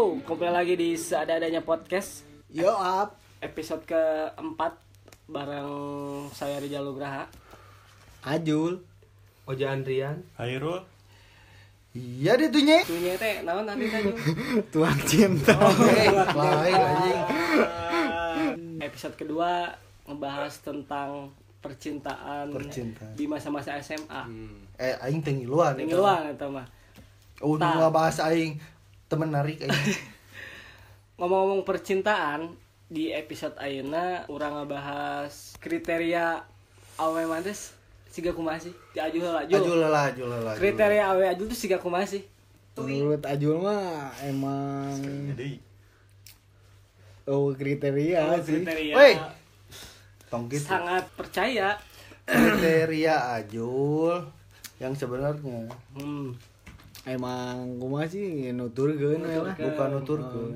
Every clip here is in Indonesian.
Yo, kembali lagi di seadanya podcast Yo up. episode keempat bareng saya Rijal Nugraha. Ajul. Oja Andrian Hairul Iya deh tuh nye. Tuhnya teh naon tadi tadi. Tuang cinta. Lain anjing. Episode kedua ngebahas tentang percintaan, Percintaan. di masa-masa SMA. Eh aing teh ngiluan. Ini luang eta mah. Oh, bahas aing temen narik aing. Ngomong-ngomong percintaan, di episode ayeuna urang ngebahas kriteria awe mantes siga kumaha sih? Di Ajul heula, Ajul. Ajul lah, ajul lah. Kriteria awe Ajul tuh siga kumaha sih? Menurut Ajul mah emang jadi oh kriteria Oh, sih. kriteria Wey. Tong gitu. sangat percaya. Kriteria ajul yang sebenarnya Hmm. Emang kumaha sih nuturkeun we lah. bukan nuturkeun.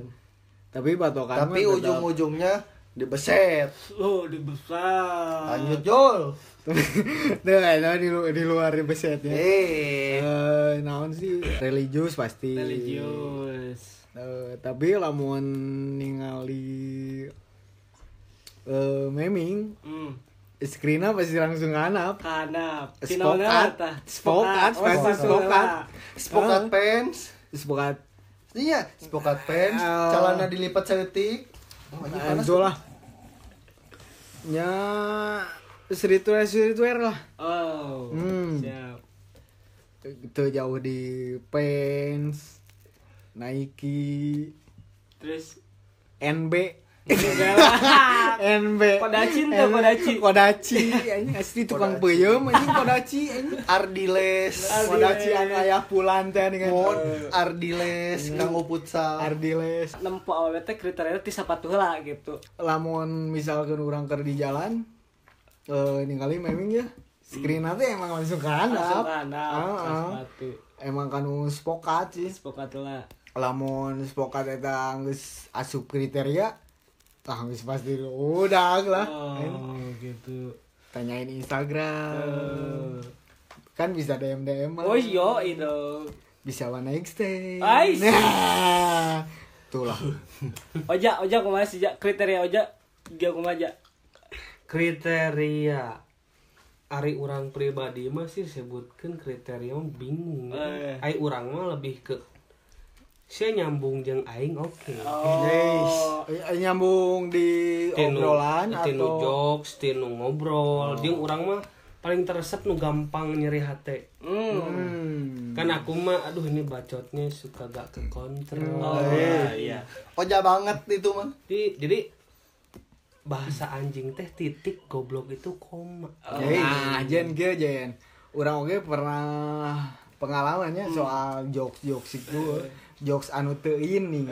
Tapi patokan Tapi ujung-ujungnya dibeset. Oh, dibesar. Lanjut Jul. Tuh ada di, lu- di luar besetnya. Eh. Eh, naon sih religius pasti. religius. Eh, tapi lamun ningali eh meming Hmm. screennya pasti langsung nganap. Kanap. Spokat. Spokat, pasti spokat. Spokat pants. Spokat Iya, spokat pants, celana dilipat setik. Oh, panas. Lah. Ya streetwear streetwear lah. Oh. Hmm. Siap. Itu jauh di pants, Nike, Terus NB. NB. Kodachi tuh, Kodachi. Kodachi, anjing asli tukang peuyeum anjing Kodachi anjing. Ardiles. Kodachi anu aya pulan teh kan. Mon, Ardiles, Kanggo Futsal. Ardiles. Nempo awewe teh kriteria ti sapatu heula gitu. Lamun misalkan orang ker di jalan eh ningali memang ya screen teh emang langsung ke handap. Heeh. Sepatu. Emang kanu spokat sih. Spokat heula. lamun spokat eta geus asup kriteria tah geus pasti udah lah Oh, gitu. tanyain Instagram Eh. kan bisa DM DM Oh, yo itu. bisa one stay Ais. nah itulah Oja, Oja kumaha sih, Ja? Kriteria Oja dia kumaha aja? kriteria Ari orang pribadi mah sih sebutkan kriteria bingung Eh. Ai orang mah lebih ke saya nyambung jeung aing oke. Oh. Eh, nyambung di Tinu- obrolan tinu atau jokes tinu ngobrol. Jeung orang mah paling teresep nu gampang nyeri hati. Hmm. hmm. kan aku mah aduh ini bacotnya suka gak ke kontrol. Oh, iya. Oja banget itu mah. jadi, jadi bahasa anjing teh titik goblok itu koma. Jadi, nah jen ge jen orang oke pernah pengalamannya soal jokes jokes itu jokes anu teu in nih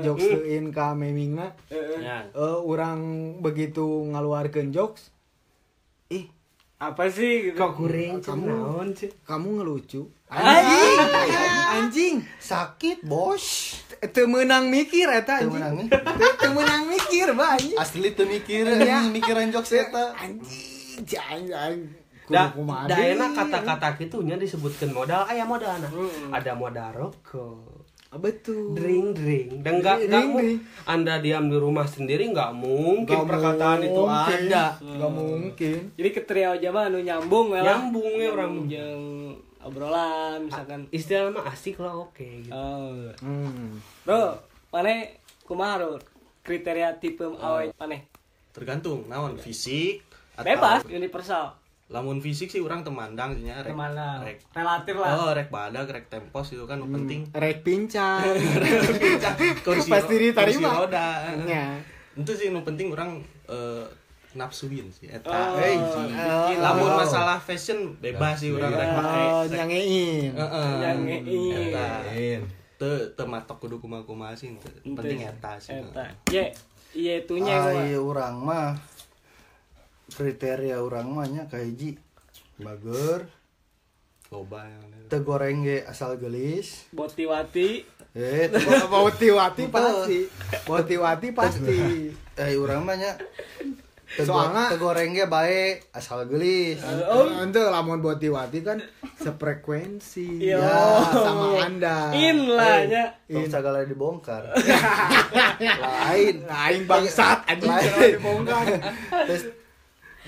jokes teu in ka memingna ya eh orang begitu ngaluarkeun jokes ih Apa sih gitu? kok kuring Kamu- naon sih kamu ngelucu Anjing. anjing Sakit, Bos. teu meunang mikir eta anjing meunang Teu- teu meunang mikir ba anjing Asli tuh mikir, Iya. mikiran jokes eta. anjing jang jang Da, da enak kata-kata gitunya disebutkan modal aya modal nah. Hmm. Ada modal rokok. Ah, betul Drink drink dan drink. Anda diam di rumah sendiri nggak mungkin Nggak perkataan itu mungkin. ada. Nggak mungkin Jadi kriteria Oja mah anu nyambung ya lah. Nyambung ya orang. Jeung obrolan misalkan. Istilah mah asik lah oke gitu. Oh. hmm. Bro, mana kumaha? Kriteria tipe awe maneh? tergantung naon fisik atau- Bebas, universal. Lamun fisik sih orang temandang sih rek rek Relatif lah. oh rek badag rek tempos itu kan nu penting rek pincang kursi Pasti ro- diterima. kursi roda Ya. itu sih nu penting orang eh, nafsuin sih eta Oh, Hei, bikin lamun Oh. masalah fashion bebas sih orang rek make Oh, rek- nyangein. Heeh. Nyangein. eta teu matok kudu kumaha-kumaha sih penting eta sih Eta. Ye, iya itunya kumaha? urang mah kriteria urang mah nya kahiji bager loba yang ada. teu goreng ge asal gelis Botiwati. eh Bauti-wati pasti. Bauti-wati pasti. eh urang mah nya Soalnya- tegoreng ge bae asal gelis. Oh, ente lamun buat diwati kan sefrekuensi Iya. ya sama anda. In lah nya. Tong segala dibongkar. Lain. Lain bangsat anjing dibongkar. Terus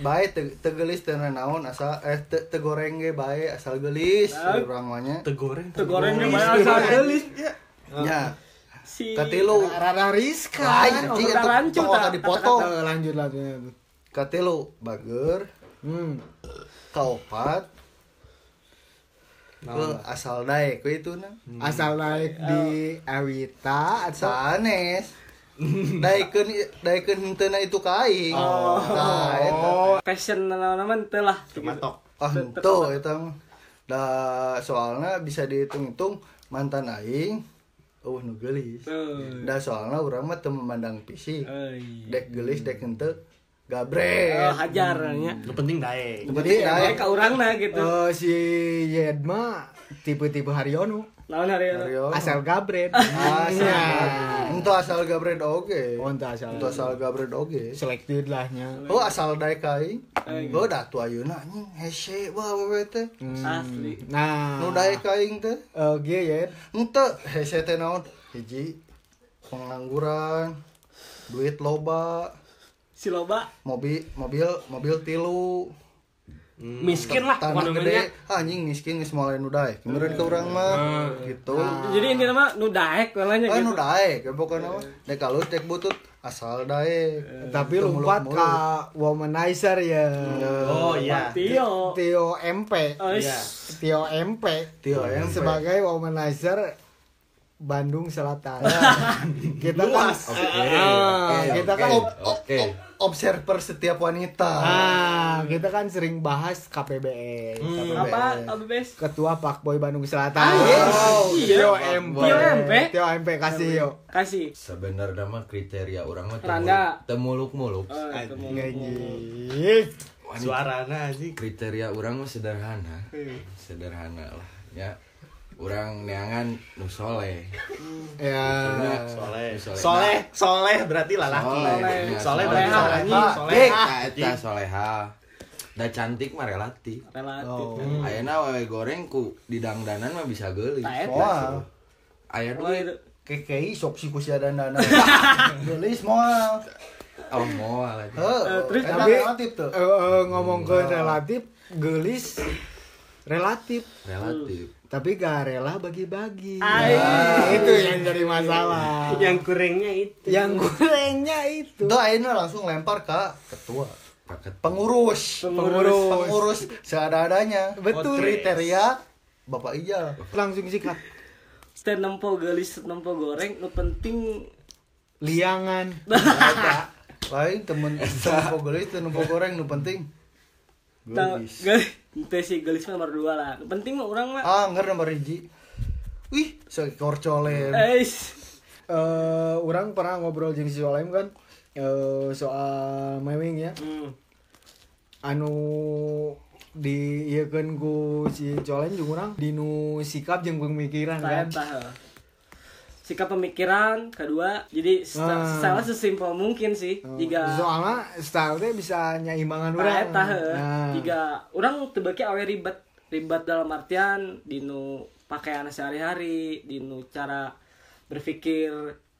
bae te, tegelis teu naon asal eh te, tegoreng ge bae asal gelis Ah. urang mah nya. tegoreng Tegoreng ge bae asal gelis. Nya. Si Katilu Rada oh, anjing tong ah. aka dipotong. Lanjut lanjut. Katilu bager Hmm. kaopat Naon? eh, asal we itu na. Asal naik di Awita atau Sanes. Itu kain. Oh. Nah, eta. passion nama teh lah. matok Ah. Da soalnya bisa dihitung-hitung mantan aing eueuh nu geulis. Tuh. Da soalnya urang mah teu memandang fisik. Dek geulis dek henteu Oh, gabre. hajar nya. nu penting daek Nu penting Bae daek. ka urangna gitu. Eh, si Yed mah tipe-tipe Haryono Hari Mario. asal gabret. asal. Ya. Ento asal gabre oge. Oh, ente asal. Ento asal gabre oge. selected lahnya. Oh asal daek aing. Oh da tu ayeuna anjing hese wah we teh. asli. Nah, Nu daek aing teh. eh, ge Yed. Ente hese teh naon? Hiji pengangguran, duit loba, Si loba mobil mobil mobil tilu, miskin lah tanah gede, Ah, anjing miskin geus mulai nu daek. Kemudian ke urang mah gitu. jadi ini nama nu daek kalanya Ah gitu. nu daek, ya pokoknya mah. Dek kalau dek butut asal daek. Tapi Teu lompat ka womanizer ya. oh iya Tio. Tio MP. Oh, Iya. Tio MP. Tio MP. sebagai womanizer Bandung Selatan. kita kan Ah, kita kan Oke. Observer setiap wanita. ah, kita kan sering bahas KPBS. Apa? Apa bes? Ketua Pak Boy Bandung Selatan. Oh, Tio iya. MP. Tio MP. Tio MP kasih yuk. Kasih. sebenarnya mah kriteria orang mah temuluk-muluk Oh. Anjing. suarana anjing kriteria orang mah sederhana sederhana lah ya orang neangan nu soleh Ya. soleh Soleh. soleh berarti lalaki Soleh. soleh Soleh. berarti soleh soleh eta soleha da cantik mah relatif Relatif. Oh. Ayeuna wewe goreng ku didangdanan mah bisa geulis eta. Moal. aya duit itu. Kekei sok si kusia dandana. Gelis moal. oh moal Heuh, terus tapi- relatif tuh. Eh, eh, ngomong ke relatif, gelis relatif, relatif tapi gak rela bagi-bagi. Ay. Nah, itu yang jadi masalah. yang kurangnya itu yang gorengnya itu. Itu akhirnya langsung lempar ke ketua. paket Pengurus. Pengurus. Pengurus seada-adanya. Betul. Kriteria Bapak Ijal. Langsung sikat. Stand nempo gelis, nempo goreng, nu penting Liangan. Lain temen tempo gelis nempo goreng nu penting. Gelis. Gelis. Itu si gelis nomor dua lah. Penting mah orang mah. Ah, enggak nomor hiji. Wih, seekor colem. Eis. Eh, orang pernah ngobrol jeung si Solem kan eh, soal mewing ya. Hmm. Anu di iya kan ku si Solem jeung urang dinu sikap jeung pemikiran kan. Heuh. Sikap pemikiran kedua jadi Ah. salah sesimpel mungkin sih Oh, jika soalnya style teh bisa nyaimbangan Nah, urang. eta. Nah. Jika orang tebeki awe ribet ribet dalam artian dinu pakaian sehari-hari, dinu cara berpikir,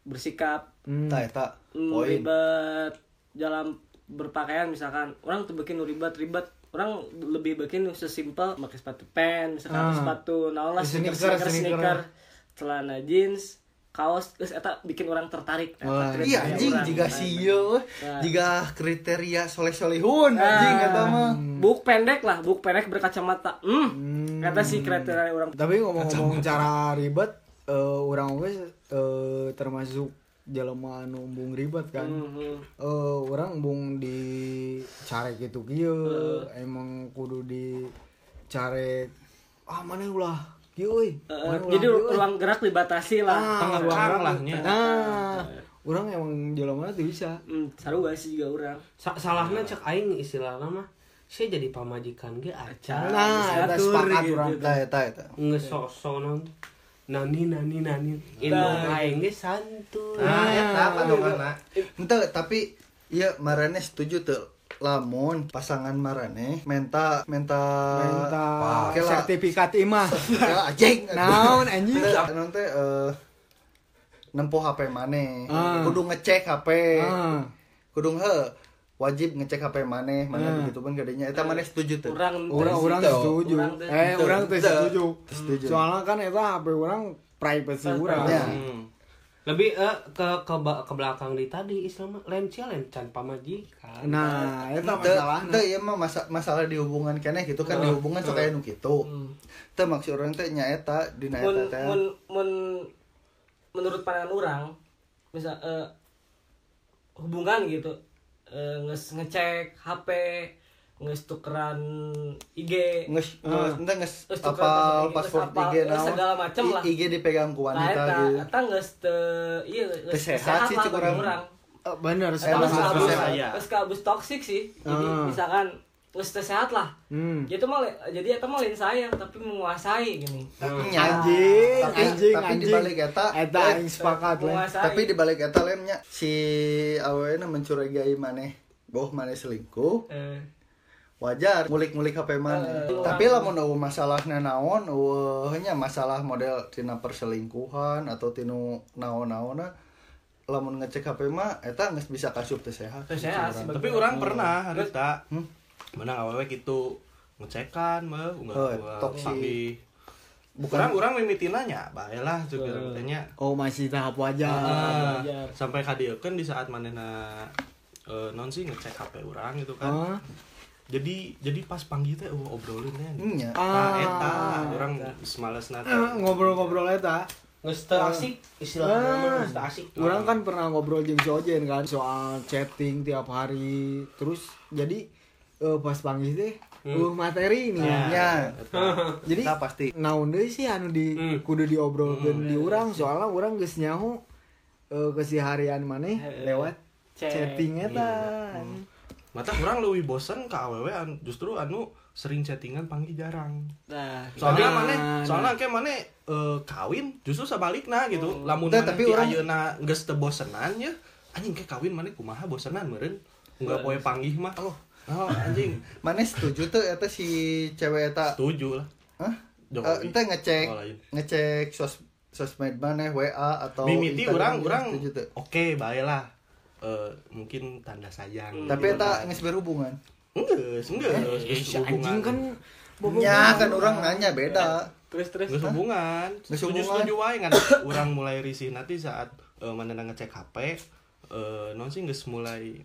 bersikap, Hmm. Eta mm, poin. ribet dalam berpakaian misalkan orang tebeki nu ribet-ribet orang lebih bikin sesimpel pakai sepatu pen misalkan Ah. sepatu naon lah sneaker. sneaker, celana jeans kaos geus eta bikin orang tertarik Wah, Iya anjing jika Nah, sieu Nah. jika kriteria soleh-solehun anjing Ah. eta mah. Buk pendek lah, buk pendek berkacamata. Hmm. Kata si kriteria orang. Tapi ngomong-ngomong cara ribet, eh orang oge eh, termasuk jelema anu embung ribet kan. Hmm. Eh orang embung di carek gitu kieu, emang kudu di carek ah mana ulah kieu euy. Eh, Mana ulah jadi ruang gerak dibatasi lah. Ah, Pengekang ruang gerak. lah. Nah, orang emang jelema teh bisa. Hmm, sarua sih juga orang. Sa- salahnya cek aing istilahnya mah saya jadi pamajikan ge acan Nah, eta sepakat gitu. urang. Tah eta eta. ngesosonan nani nani nani indung aing ge santuy nah eta apa dong anak Ente tapi iya marane setuju tuh lamun pasangan marane menta menta Minta Oke lah. sertifikat imah. Ya, anjing Naon anjing? Anu teh eh nempuh HP maneh Ah. kudu ngecek HP Ah. kudu he wajib ngecek HP maneh mana Ah. begitu pun kadenya eta maneh setuju tuh Orang orang Teu. setuju. Eh, orang teh setuju. Soalnya kan eta HP orang privacy urang. Ya. Hmm. Lebih eh, ke ke ke belakang di tadi Islam lain cia lain can pamajikan. Nah, eta Teu- masalahna. teu ieu mah masa, masalah di hubungan keneh gitu kan di hubungan sok nu kitu teu maksud orang teh nyaeta dina mun eta teh. mun mun menurut pandangan orang misal eh, hubungan gitu eh, nges ngecek HP nges tukeran IG nges nges ente nges tukeran apal password IG naon segala macem I- lah. IG dipegang ku Nah, wanita eta gitu eta nges te iya geus sehat sih, lah cik bagi urang. urang. Eh, bener sehat, kabus sehat. geus kabus toksik sih. Jadi Ah. misalkan geus teu sehat lah. Hmm. Itu mah jadi eta mah lain sayang tapi menguasai gini. Nya. Anjing, tapi, anjing, tapi anjing. dibalik eta Eta aing sepakat lah. Tapi dibalik eta lemnya si awena mencurigai maneh boh maneh selingkuh Eh, wajar ngulik-ngulik HP maneh Eh, tapi lamun eueuh masalahna naon eueuh nya masalah model tina perselingkuhan atau tinu naon-naonna lamun ngecek HP mah eta geus bisa kasup teu sehat tapi orang pernah ada tak Hmm? menang awewe gitu ngecekan mah enggak Oh, toksik. tapi bukan orang orang mimitina nya baiklah juga katanya Oh, masih tahap wajar. Ah, wajar. sampai kadiekeun di saat manehna eh, non sih ngecek HP orang gitu kan Ah. Jadi jadi pas panggil teh oh, obrolin ya nya ah, Ah. eta orang semales Eh, nate ngobrol-ngobrol eta. Teu asik istilahnya geus teu asik. Orang kan pernah ngobrol jeung si Ojen kan soal chatting tiap hari. Terus jadi eh, pas panggil teh uh materi nih. nya Jadi Nah, pasti naon deui sih anu di Hmm. kudu diobrolkeun di urang soalnya urang geus nyaho eh, keseharian maneh lewat Chat. chatting eta. Mata orang lebih bosen ke awewe an- justru anu sering chattingan panggil jarang. Nah, soalnya Nah, mana nah. soalnya kayak mana eh, kawin justru sebaliknya gitu. Lamun Tah, mana tapi orang- ayeuna geus teu bosenan ya anjing kayak kawin mana kumaha bosenan meureun? Enggak poe panggih mah. Oh. Oh anjing. Maneh setuju tuh eta si cewek eta? Setuju lah. Hah? Eh, ente ngecek Oh, ngecek sos sosmed maneh WA atau mimiti orang orang tuh. oke baiklah Eh, mungkin tanda sayang. Tapi eta geus berhubungan enggak enggak Eh, si anjing kan nya kan orang nanya beda. Terus terus. Nggak hubungan. Geus Setuju hubungan. setuju wae kan. Urang mulai risih nanti saat eh, mana ngecek HP eh non sih geus mulai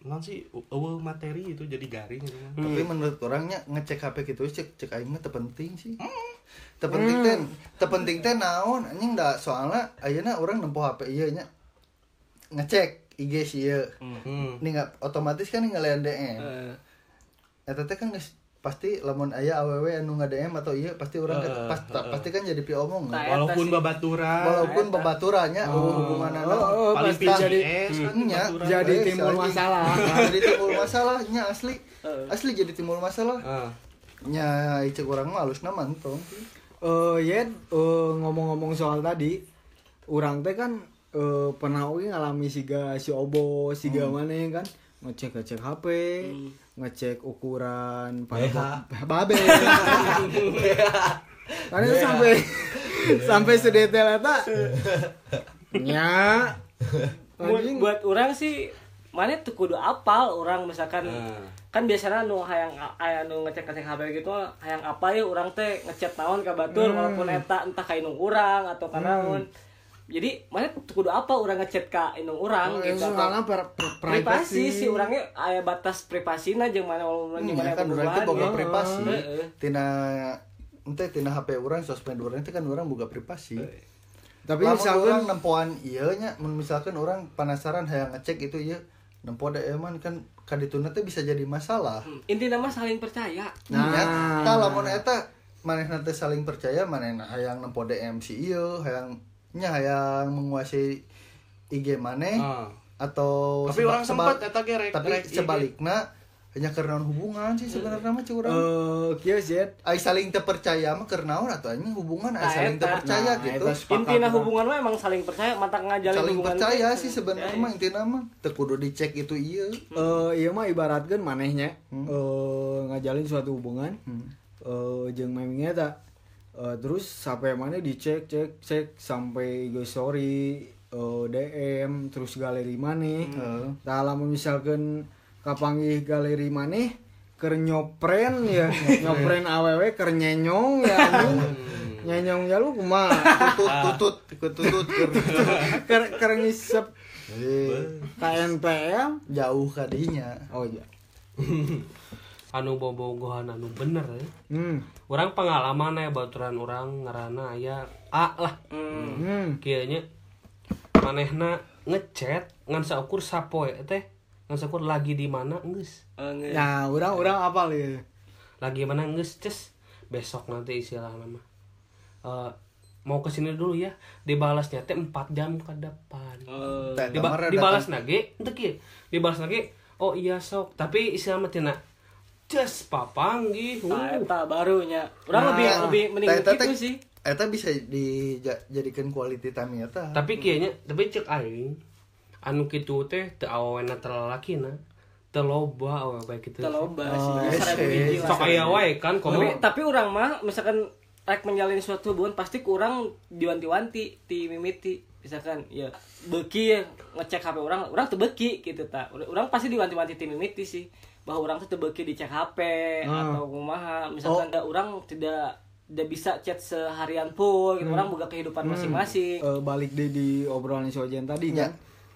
non sih eueuh materi itu jadi garing gitu mah. tapi menurut orangnya ngecek HP gitu cek cek aing mah teu penting sih. Teu penting teh teu penting teh naon anjing da soalnya ayeuna orang nempuh HP ieu nya ngecek IG sih ieu Hmm. ninggal otomatis kan ninggalin DM Eh, eta teh kan pasti lamun aya awewe anu nge-DM atau iya pasti orang Heeh, pas, pasti kan jadi pi omong Nah, Walaupun babaturan. Walaupun babaturannya hubungan Oh, oh, paling pasti. jadi es kan nya. babaturan. jadi Eh, timbul masalah. jadi timbul masalahnya asli. Heeh. asli jadi timbul masalah. Ah. nya icek orang mah halusna mantong Eh, Yen, eh, ngomong-ngomong soal tadi, orang teh kan eh, pernah oke ngalami siga si obo, siga mana kan ngecek ngecek HP, ngecek ukuran pada babe. Karena itu sampai sampai sedetail eta. Nya. buat, Anjing. buat orang sih mana tuh kudu apal orang misalkan Ah. kan biasanya nu hayang hayang nu ngecek ngecek HP gitu hayang apa ya orang teh ngechat naon ke batur walaupun eta entah ka inung urang atau ka naon jadi mana kudu apa orang ngechat ka inung urang Oh, gitu itu soalnya per- per- privasi privasi. sih orangnya aya batas privasina jeung mana walaupun jeung mana Nya kan orang teh boga hubungan. privasi Heeh. tina ente tina HP orang sosmed orang teh kan orang boga privasi Tapi Lamun misalkan orang nempoan ieu nya misalkan orang penasaran hayang ngecek itu ieu nempo da eman kan kadituna teh bisa jadi masalah intinya mah saling percaya Nah. Nya, tah lamun eta manehna teh saling percaya manehna hayang nempo DM si ieu hayang nya hayang menguasai IG maneh Ah. atau Tapi seba- orang sempet eta ge rek- tapi rek sebaliknya hanya karena hubungan sih sebenarnya mah curang Eh, kieu sih Ed. Ai saling terpercaya mah naon atuh anjing hubungan ai Nah, saling terpercaya Nah, gitu lah. hubungan mah emang saling percaya mata ngajalin saling hubungan percaya sih sebenarnya mah intinya mah teu kudu dicek itu iya Eh, iya mah ibaratkan manehnya Hmm. eh, ngajalin suatu hubungan Hmm. eh jeung memingnya tak Eh, terus sampai mana dicek cek cek sampai gue story eh, DM terus galeri maneh Heeh. Tah lamun misalkan kapanggih galeri maneh keur nyopren ya. Nyopren awewe keur nyenyong ya nyenyong ya lu kumaha tutut tutut tutut keur keur ngisep. Eh, KNPM jauh kadinya. Oh iya anu bobogohan anu bener ya hmm. Orang pengalaman ya baturan orang ngarana aya A lah. Hmm. Kayaknya manehna ngechat ngan saukur sapoe teh. Ngan saukur lagi di mana geus. Eh, nge- Nah, orang-orang apa ya? lagi mana geus ces. Besok nanti istilah nama. Eh, mau ke sini dulu ya. Dibalasnya teh 4 jam ke depan. Eh, Teh, Diba- ada dibalas nage ente kieu dibalas nage oh iya sok. Tapi istilah mah tina just papanggih Nah, uh. eta barunya. Urang Nah, lebih lebih mending gitu sih. Eta bisa dijadikan quality time eta. tapi kayaknya tapi cek aing anu kitu teh teu awena telalakina teu loba awewe baik kitu Kita loba sih. Oh, Seribu iya, sok aya wae kan Tapi, komo tapi orang mah misalkan rek menjalin suatu hubungan pasti kurang diwanti-wanti ti mimiti misalkan ya beki ngecek HP orang orang tuh beki gitu tak orang pasti diwanti-wanti ti mimiti sih bahwa orang tuh teu beki dicek HP Hmm. atau kumaha misalkan ada orang tidak tidak bisa chat seharian full gitu orang buka kehidupan masing-masing Eh, balik deh di obrolan si Ojen tadi Ya. kan.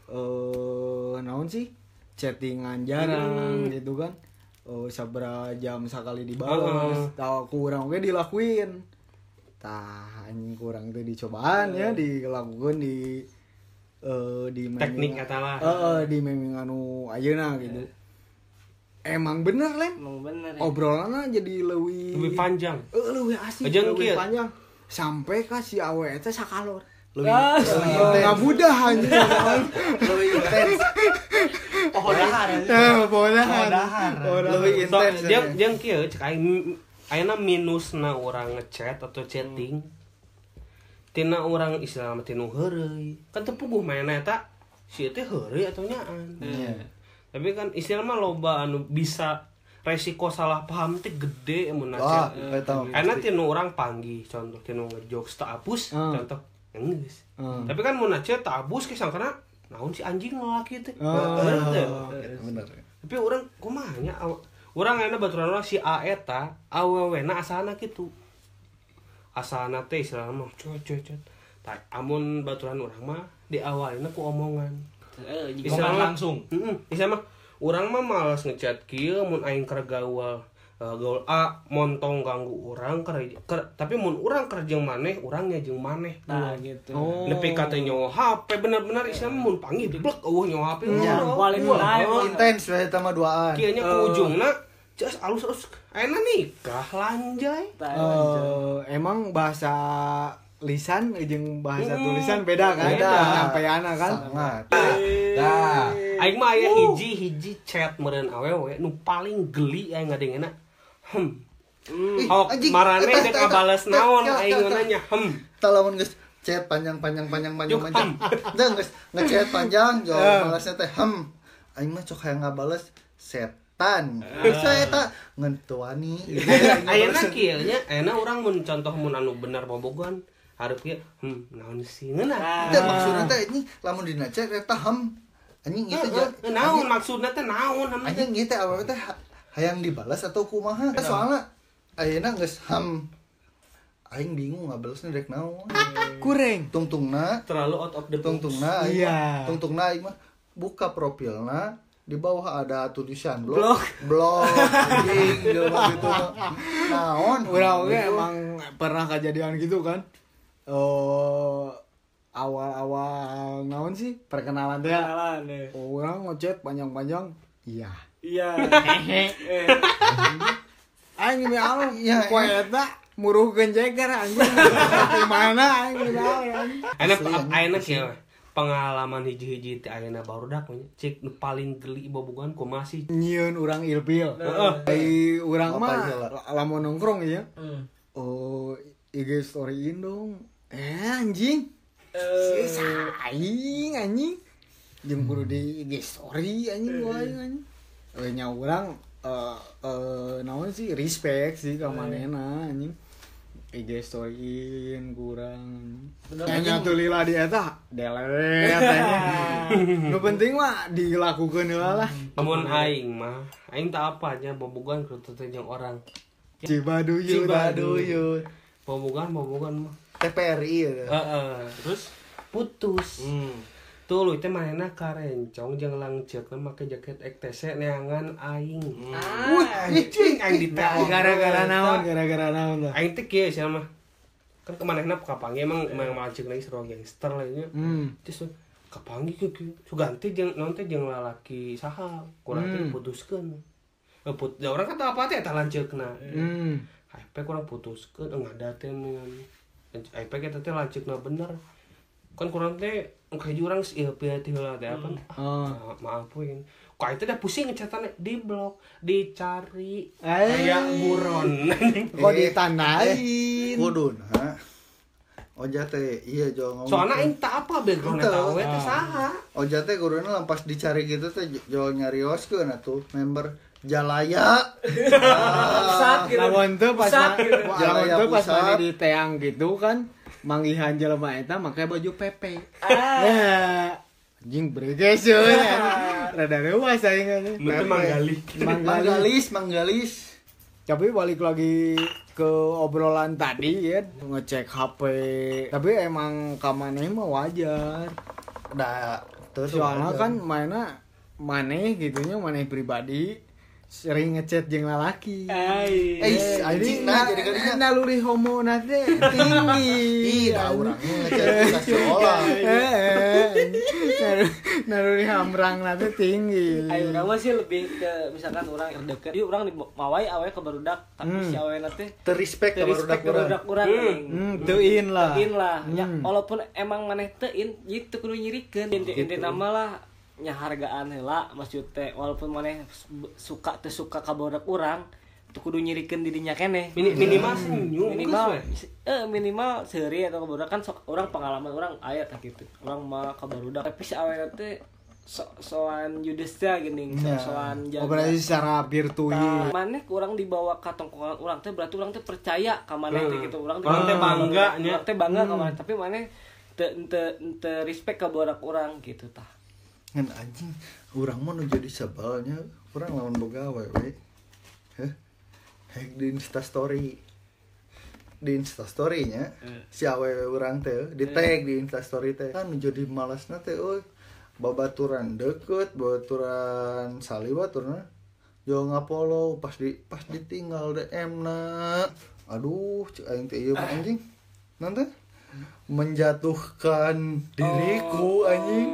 Eh, naon sih? Chattingan jarang gitu kan. Oh, sabra jam sekali dibalas. Tahu kurang oke dilakuin. Tah, anjing kurang tuh dicobaan ya, dilakukan di eh di teknik meming- kata eh, di meming anu ayeuna gitu. Emang bener, Len. emang bener ya. Obrolannya jadi lebih lebih panjang Eh, lebih asik, Aja lebih panjang. Sampai ka si awe teh sakalor. Lebih Ah, lebih intens. ngabudah anjing. Lebih intens. Oh, dahar. Eh, podahan. Lebih so, intens. jeung ya. jeung kieu cek aing ayeuna minusna urang ngechat atau chatting tina urang istilah mah tinu heureuy kan teu puguh main eta si teh heureuy atau nyaan Iya. Tapi kan istilah mah loba anu bisa resiko salah paham teh gede mun eta Karena tinu orang panggih contoh tinu ngejokes tak hapus Hmm. contoh yang geus. Hmm. Tapi kan mun ngechat tak hapus ke sangkana naon si anjing laki teh. Oh. Bener. Bener. Tapi orang kumaha nya urang ayeuna baturan urang si A eta awewena asalna kitu. Asalna teh istilahna mah cuy cuy cuy. Amun baturan urang mah diawalina ku omongan. Eh, mah- langsung. Istilah mah. Urang mah malas ngechat kieu mun aing keur gaul eh, gaul A montong ganggu urang keur keur- tapi mun urang keur jeung maneh urangnya jeung maneh. Nah gitu. Oh. Nepi kata nyawa HP bener-bener istilah mah mun panggil blek eueuh nyawa HP Ya, time. Intens we eta mah. Duaan. kieu nya ku ujungna just alus-alus ayeuna nikah lanjai. Eh, emang bahasa lisan jeung bahasa Hmm, tulisan beda kan? beda. Penyampaianna kan? Sangat. Nah, aing mah aya hiji-hiji chat meureun awewe nu paling geli aing ngadengena hem Oh, anjing, marane dek eta, naon aing nanya hem Tah lamun geus chat panjang panjang panjang panjang panjang. Dah geus ngechat panjang jawab balasnya teh hem. Aing mah cok hayang ngabales setan. Geus we eta ngentuani. ayeuna kieu nya ayeuna urang mun contoh mun anu bener bobogohan kieu hmm naon sih ngeunah Teh maksudna teh anjing lamun dina chat eta hem. Anjing itu ja. Naon maksudna teh naon teh? Anjing ieu teh awewe teh ha- hayang dibalas atau kumaha? Soalna ayeuna geus hem. Aing bingung ngabalesna rek naon. Kureng. Tungtungna terlalu out of the tungtungna Iya. tungtungna aing mah buka profilna di bawah ada tulisan blog blog anjing gitu naon Urang emang pernah kejadian gitu kan? Eh awal-awal naon sih? Perkenalan teh? kenalan ya. Orang ngechat panjang-panjang. Iya. iya. Aing ini Allah, Iya, poe eta muruhkeun jeger anjing. Di mana aing ini. Ayeuna ayeuna kieu? Pengalaman hiji-hiji ti ayeuna barudak cik nu paling geli bobogan ku masih. Nyieun urang ilpil Heeh. ai urang mah lamun nongkrong ya oh IG storyin dong eh anjing. Eh, si saing anjing. Jeung kudu di IG story anjing gua aing anjing. Eh nya urang eh eh naon sih? Respect sih ka manehna anjing. IG storyin kurang Nya tuh lila di eta delete anjing. Nu penting mah dilakukeun heula lah. namun aing mah aing tak apa nya bobogan jeung orang. Cibaduyut. Cibaduyut. Bobogan bobogan mah TPRI ya. Heeh. Terus? Putus. Hmm. tuh lu teh manehna karencong jeung langceukna make jaket EKTC neangan aing. Wih, anjing. aing ditanya gara-gara naon, gara-gara naon lah. aing teh kieu sia mah. Kan kemanehna kapangi emang emang malcik lagi seru gangster lah nya Hmm. terus kapangi ke suganti jeung naon teh jeung lalaki saha? Kurang Hmm. putuskeun Eh, put, da orang kata apa teh eta lanceukna. Hmm. HP kurang putuskeun ngada teh dengan Lanceukna bener. Kan kurang teh kayak urang ieu pilih heula teh apa? Oh. Ma- maafuin kok itu udah pusing ngecatana di blok dicari. Eh. kayak buron. Kok Eh, ditandain? Kudun, ha? Oja teh, iya jo ngomong. soalnya aing tak apa background tahu teh saha. Oja teh kuduna lampas dicari gitu teh jo nyarioskeun atuh member Jalaya. Pusat gitu. Lamun teu pas Pusat gitu. Jalaya teu pas pusat. mana di teang gitu kan manggihan jelema eta make baju PP. Ah. Ya. Anjing breges yo. Rada leuas aing itu manggali Manggalis. Manggalis, manggalis. Tapi balik lagi ke obrolan tadi ya ngecek HP. Tapi emang kamaneh mah wajar. Da, tuh tuh Soalnya wajar. kan mana maneh gitunya maneh pribadi sering ngechat jeung lalaki. Ai. Eh, anjing nah jadi kalinya. naluri homo nate tinggi. Ih, da urang ngechat kita sekolah. Eh, nalu- naluri hamrang nate tinggi. Ayo urang mah sih lebih ke misalkan orang yang deket. Jadi orang mawai awe ke barudak, tapi Hmm. si awe nanti Terrespect respect barudak ke barudak urang. urang. Hmm, teuin lah. Tein lah. Ya, Hmm. walaupun emang maneh teuin, gitu kudu nyirikeun. Inti inti nama lah hargaan heula maksud teh walaupun maneh suka teu suka ka barudak urang, teu kudu nyirikeun dirinya keneh. Mini- minimal senyum minimal eh minimal sehari atau kebarudak kan sok- orang pengalaman orang aya tak gitu orang mah kebarudak tapi si awalnya teh so soan judesnya gini so Ya. soan Oh, berarti secara virtual. mana orang dibawa ke orang teh berarti orang teh percaya ke mana teh Hmm. gitu orang Orang teh bangga, nya. orang teh bangga ke mana tapi mana te te te respect ke orang gitu tah Ngan anjing, urang mah nu jadi sebalnya, urang lawan boga we. Heh. Di Insta story. Di Insta story-nya si awewe urang teh di tag di Insta story teh kan menjadi malasna teh euy. Babaturan deket, babaturan saliwat turna. Jo ngapolo pas di pas ditinggal DM na. Aduh, cek aing teh ieu mah anjing. Nanti menjatuhkan diriku anjing.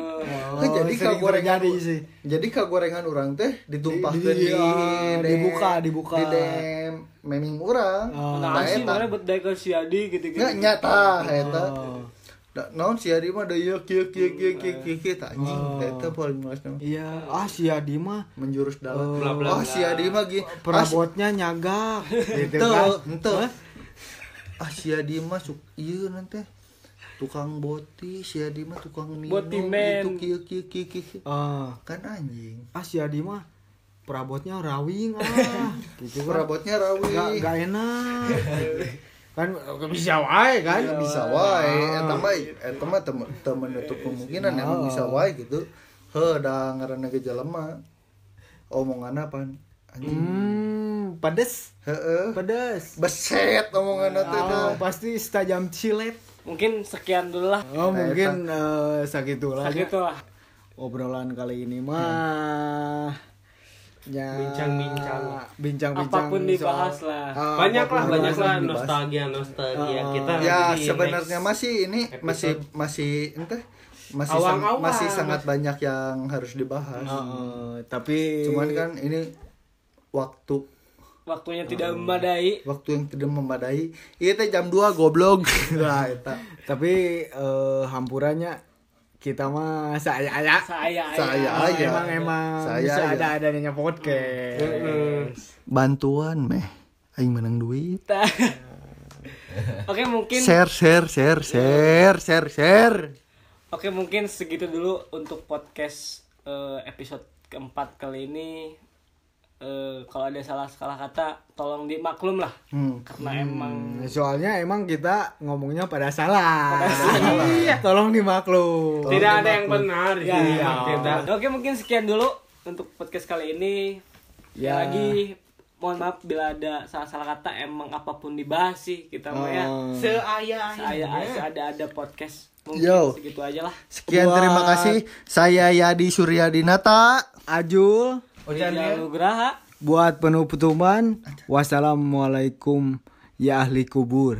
Oh, jadi kagorengan terjadi sih. Jadi kagorengan orang teh ditumpahkeun Di- di, di- iya, DM, dibuka, dibuka. di DM meming urang. Oh. nah sih eta. mana buat ke si Adi gitu gitu Nggak nyata eta. Oh. Da, naon si Adi mah da ieu kieu kieu kieu kieu kieu kieu tah anjing. Oh. Eta paling nama. Iya, ah si Adi mah Menjurus dalam. Oh. Oh, si Adi mah gini. perabotnya nyagak gitu kan. Ah si Adi mah suk ieu nanti tukang boti, si Adi mah tukang minum Boti itu kieu kieu kieu kieu. Ah, Kan anjing. ah si Adi mah perabotnya rawing ah. gitu kan. Perabotnya rawi. Gak, gak enak. kan bisa wae kan. bisa wae Ah. eta mah eta mah teu menutup kemungkinan emang bisa wae gitu heuh da ngaranna ge jelema omongan apa anjing Hmm, pedes, heeh pedes. beset omongan teh Oh, teh pasti setajam cilet. mungkin sekian dulu lah Oh, mungkin eh segitulah. ya. gitu lah obrolan kali ini mah ya Bincang-bincang. bincang-bincang Apa pun dibahas soal- lah. Ah, banyak lah banyak lah nostalgia nostalgia Oh. kita ya nanti di sebenarnya masih ini masih episode. masih ente masih sang- Awang-awang, masih sangat banyak yang harus dibahas Heeh, tapi cuman kan ini waktu waktunya tidak memadai. Waktu yang tidak memadai. Iya teh jam 2 goblok. Lah eta. Tapi eh, hampurannya kita mah saya ya saya Saya aja. emang emang Saya ada adanya podcast. Bantuan meh. Aing menang duit. Oke mungkin share share share share share share. Oke mungkin segitu dulu untuk podcast eh, episode keempat kali ini Eh, kalau ada salah salah kata tolong dimaklum lah Hmm. karena emang soalnya emang kita ngomongnya pada salah Iya. tolong dimaklum Tidak ada yang benar di sini Ya, Mak Teta. Oke mungkin sekian dulu untuk podcast kali ini. Ya Ya. lagi mohon maaf bila ada salah-salah kata emang apa pun dibahas sih kita mah ya. Oh. Seaya Saya ada ada podcast mungkin Yo. segitu aja lah. sekian Buat- terima kasih saya Yadi Suryadinata Ajul Ya. Nugraha. buat penutupan wassalamualaikum ya ahli kubur